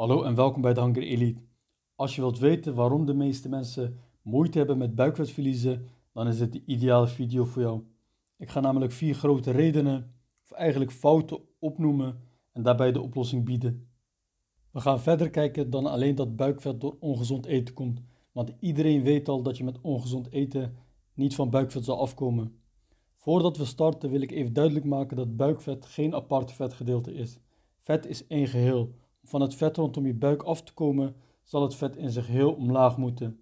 Hallo en welkom bij de Hunger Elite. Als je wilt weten waarom de meeste mensen moeite hebben met buikvet verliezen, dan is dit de ideale video voor jou. Ik ga namelijk vier grote redenen, of eigenlijk fouten, opnoemen en daarbij de oplossing bieden. We gaan verder kijken dan alleen dat buikvet door ongezond eten komt, want iedereen weet al dat je met ongezond eten niet van buikvet zal afkomen. Voordat we starten wil ik even duidelijk maken dat buikvet geen apart vetgedeelte is. Vet is één geheel. Van het vet rondom je buik af te komen, zal het vet in zich heel omlaag moeten.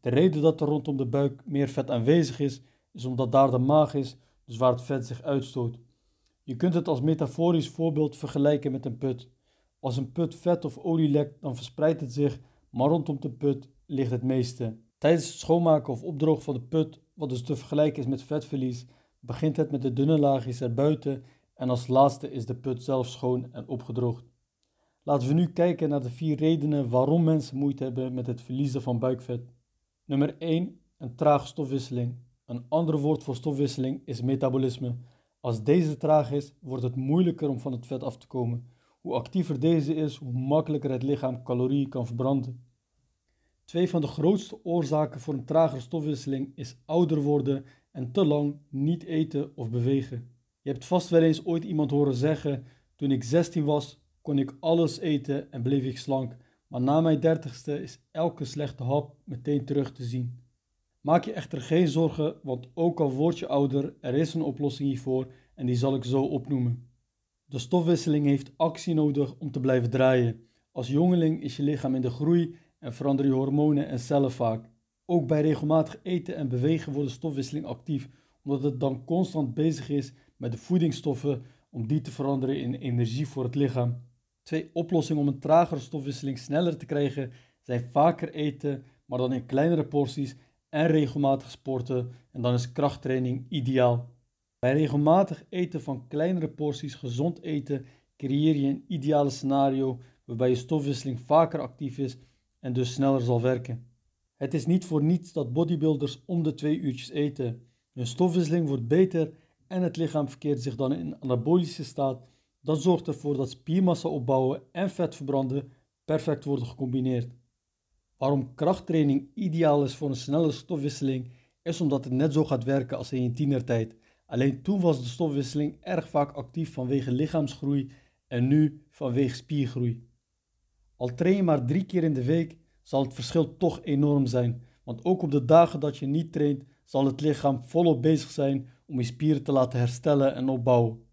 De reden dat er rondom de buik meer vet aanwezig is, is omdat daar de maag is, dus waar het vet zich uitstoot. Je kunt het als metaforisch voorbeeld vergelijken met een put. Als een put vet of olie lekt, dan verspreidt het zich, maar rondom de put ligt het meeste. Tijdens het schoonmaken of opdrogen van de put, wat dus te vergelijken is met vetverlies, begint het met de dunne laagjes erbuiten en als laatste is de put zelf schoon en opgedroogd. Laten we nu kijken naar de vier redenen waarom mensen moeite hebben met het verliezen van buikvet. Nummer 1. Een trage stofwisseling. Een ander woord voor stofwisseling is metabolisme. Als deze traag is, wordt het moeilijker om van het vet af te komen. Hoe actiever deze is, hoe makkelijker het lichaam calorieën kan verbranden. Twee van de grootste oorzaken voor een tragere stofwisseling is ouder worden en te lang niet eten of bewegen. Je hebt vast wel eens ooit iemand horen zeggen: Toen ik 16 was, kon ik alles eten en bleef ik slank, maar na mijn dertigste is elke slechte hap meteen terug te zien. Maak je echter geen zorgen, want ook al word je ouder, er is een oplossing hiervoor en die zal ik zo opnoemen. De stofwisseling heeft actie nodig om te blijven draaien. Als jongeling is je lichaam in de groei en veranderen je hormonen en cellen vaak. Ook bij regelmatig eten en bewegen wordt de stofwisseling actief, omdat het dan constant bezig is met de voedingsstoffen om die te veranderen in energie voor het lichaam. Twee oplossingen om een tragere stofwisseling sneller te krijgen zijn vaker eten, maar dan in kleinere porties en regelmatig sporten en dan is krachttraining ideaal. Bij regelmatig eten van kleinere porties gezond eten creëer je een ideale scenario waarbij je stofwisseling vaker actief is en dus sneller zal werken. Het is niet voor niets dat bodybuilders om de twee uurtjes eten. Hun stofwisseling wordt beter en het lichaam verkeert zich dan in anabolische staat. Dat zorgt ervoor dat spiermassa opbouwen en vet verbranden perfect worden gecombineerd. Waarom krachttraining ideaal is voor een snelle stofwisseling, is omdat het net zo gaat werken als in je tienertijd. Alleen toen was de stofwisseling erg vaak actief vanwege lichaamsgroei en nu vanwege spiergroei. Al train je maar drie keer in de week, zal het verschil toch enorm zijn. Want ook op de dagen dat je niet traint, zal het lichaam volop bezig zijn om je spieren te laten herstellen en opbouwen.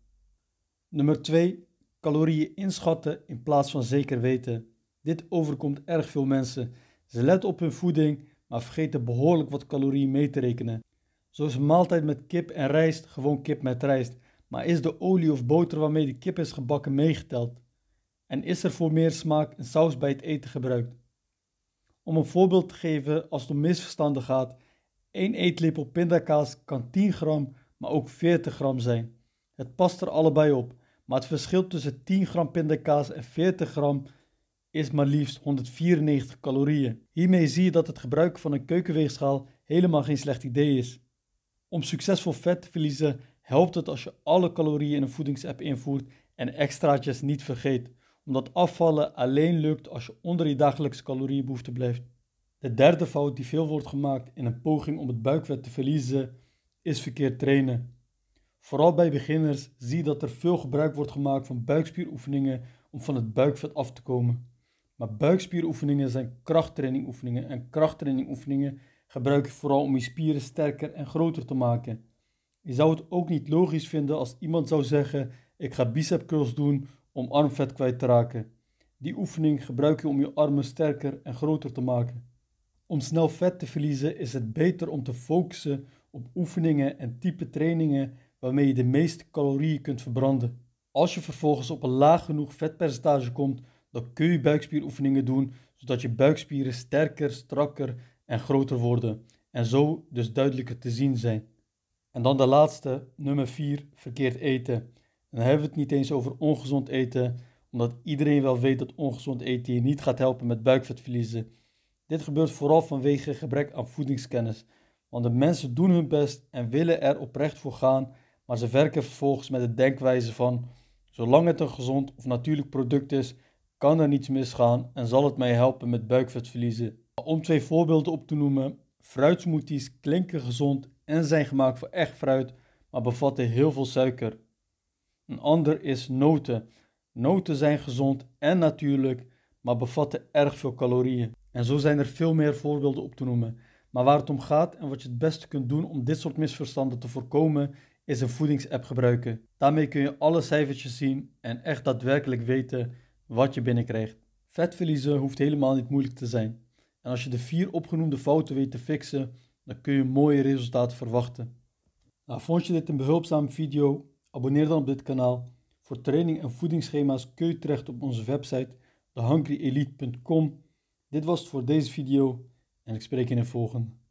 Nummer 2. Calorieën inschatten in plaats van zeker weten. Dit overkomt erg veel mensen. Ze letten op hun voeding, maar vergeten behoorlijk wat calorieën mee te rekenen. Zo is een maaltijd met kip en rijst gewoon kip met rijst, maar is de olie of boter waarmee de kip is gebakken meegeteld? En is er voor meer smaak een saus bij het eten gebruikt? Om een voorbeeld te geven als het om misverstanden gaat, 1 eetlepel pindakaas kan 10 gram, maar ook 40 gram zijn. Het past er allebei op, maar het verschil tussen 10 gram pindakaas en 40 gram is maar liefst 194 calorieën. Hiermee zie je dat het gebruiken van een keukenweegschaal helemaal geen slecht idee is. Om succesvol vet te verliezen helpt het als je alle calorieën in een voedingsapp invoert en extraatjes niet vergeet omdat afvallen alleen lukt als je onder je dagelijkse caloriebehoefte blijft. De derde fout die veel wordt gemaakt in een poging om het buikvet te verliezen, is verkeerd trainen. Vooral bij beginners zie je dat er veel gebruik wordt gemaakt van buikspieroefeningen om van het buikvet af te komen. Maar buikspieroefeningen zijn krachttrainingoefeningen en krachttrainingoefeningen gebruik je vooral om je spieren sterker en groter te maken. Je zou het ook niet logisch vinden als iemand zou zeggen: Ik ga bicep curls doen om armvet kwijt te raken. Die oefening gebruik je om je armen sterker en groter te maken. Om snel vet te verliezen is het beter om te focussen op oefeningen en type trainingen waarmee je de meeste calorieën kunt verbranden. Als je vervolgens op een laag genoeg vetpercentage komt, dan kun je buikspieroefeningen doen zodat je buikspieren sterker, strakker en groter worden en zo dus duidelijker te zien zijn. En dan de laatste, nummer 4, verkeerd eten dan hebben we het niet eens over ongezond eten, omdat iedereen wel weet dat ongezond eten je niet gaat helpen met buikvet verliezen. Dit gebeurt vooral vanwege gebrek aan voedingskennis, want de mensen doen hun best en willen er oprecht voor gaan, maar ze werken vervolgens met de denkwijze van zolang het een gezond of natuurlijk product is, kan er niets misgaan en zal het mij helpen met buikvet verliezen. Om twee voorbeelden op te noemen, fruitsmoothies klinken gezond en zijn gemaakt voor echt fruit, maar bevatten heel veel suiker. Een ander is noten. Noten zijn gezond en natuurlijk, maar bevatten erg veel calorieën. En zo zijn er veel meer voorbeelden op te noemen. Maar waar het om gaat en wat je het beste kunt doen om dit soort misverstanden te voorkomen, is een voedingsapp gebruiken. Daarmee kun je alle cijfertjes zien en echt daadwerkelijk weten wat je binnenkrijgt. Vet verliezen hoeft helemaal niet moeilijk te zijn. En als je de vier opgenoemde fouten weet te fixen, dan kun je mooie resultaten verwachten. Nou, vond je dit een behulpzame video? Abonneer dan op dit kanaal. Voor training en voedingsschema's kun je terecht op onze website thehungryelite.com. Dit was het voor deze video en ik spreek je in de volgende.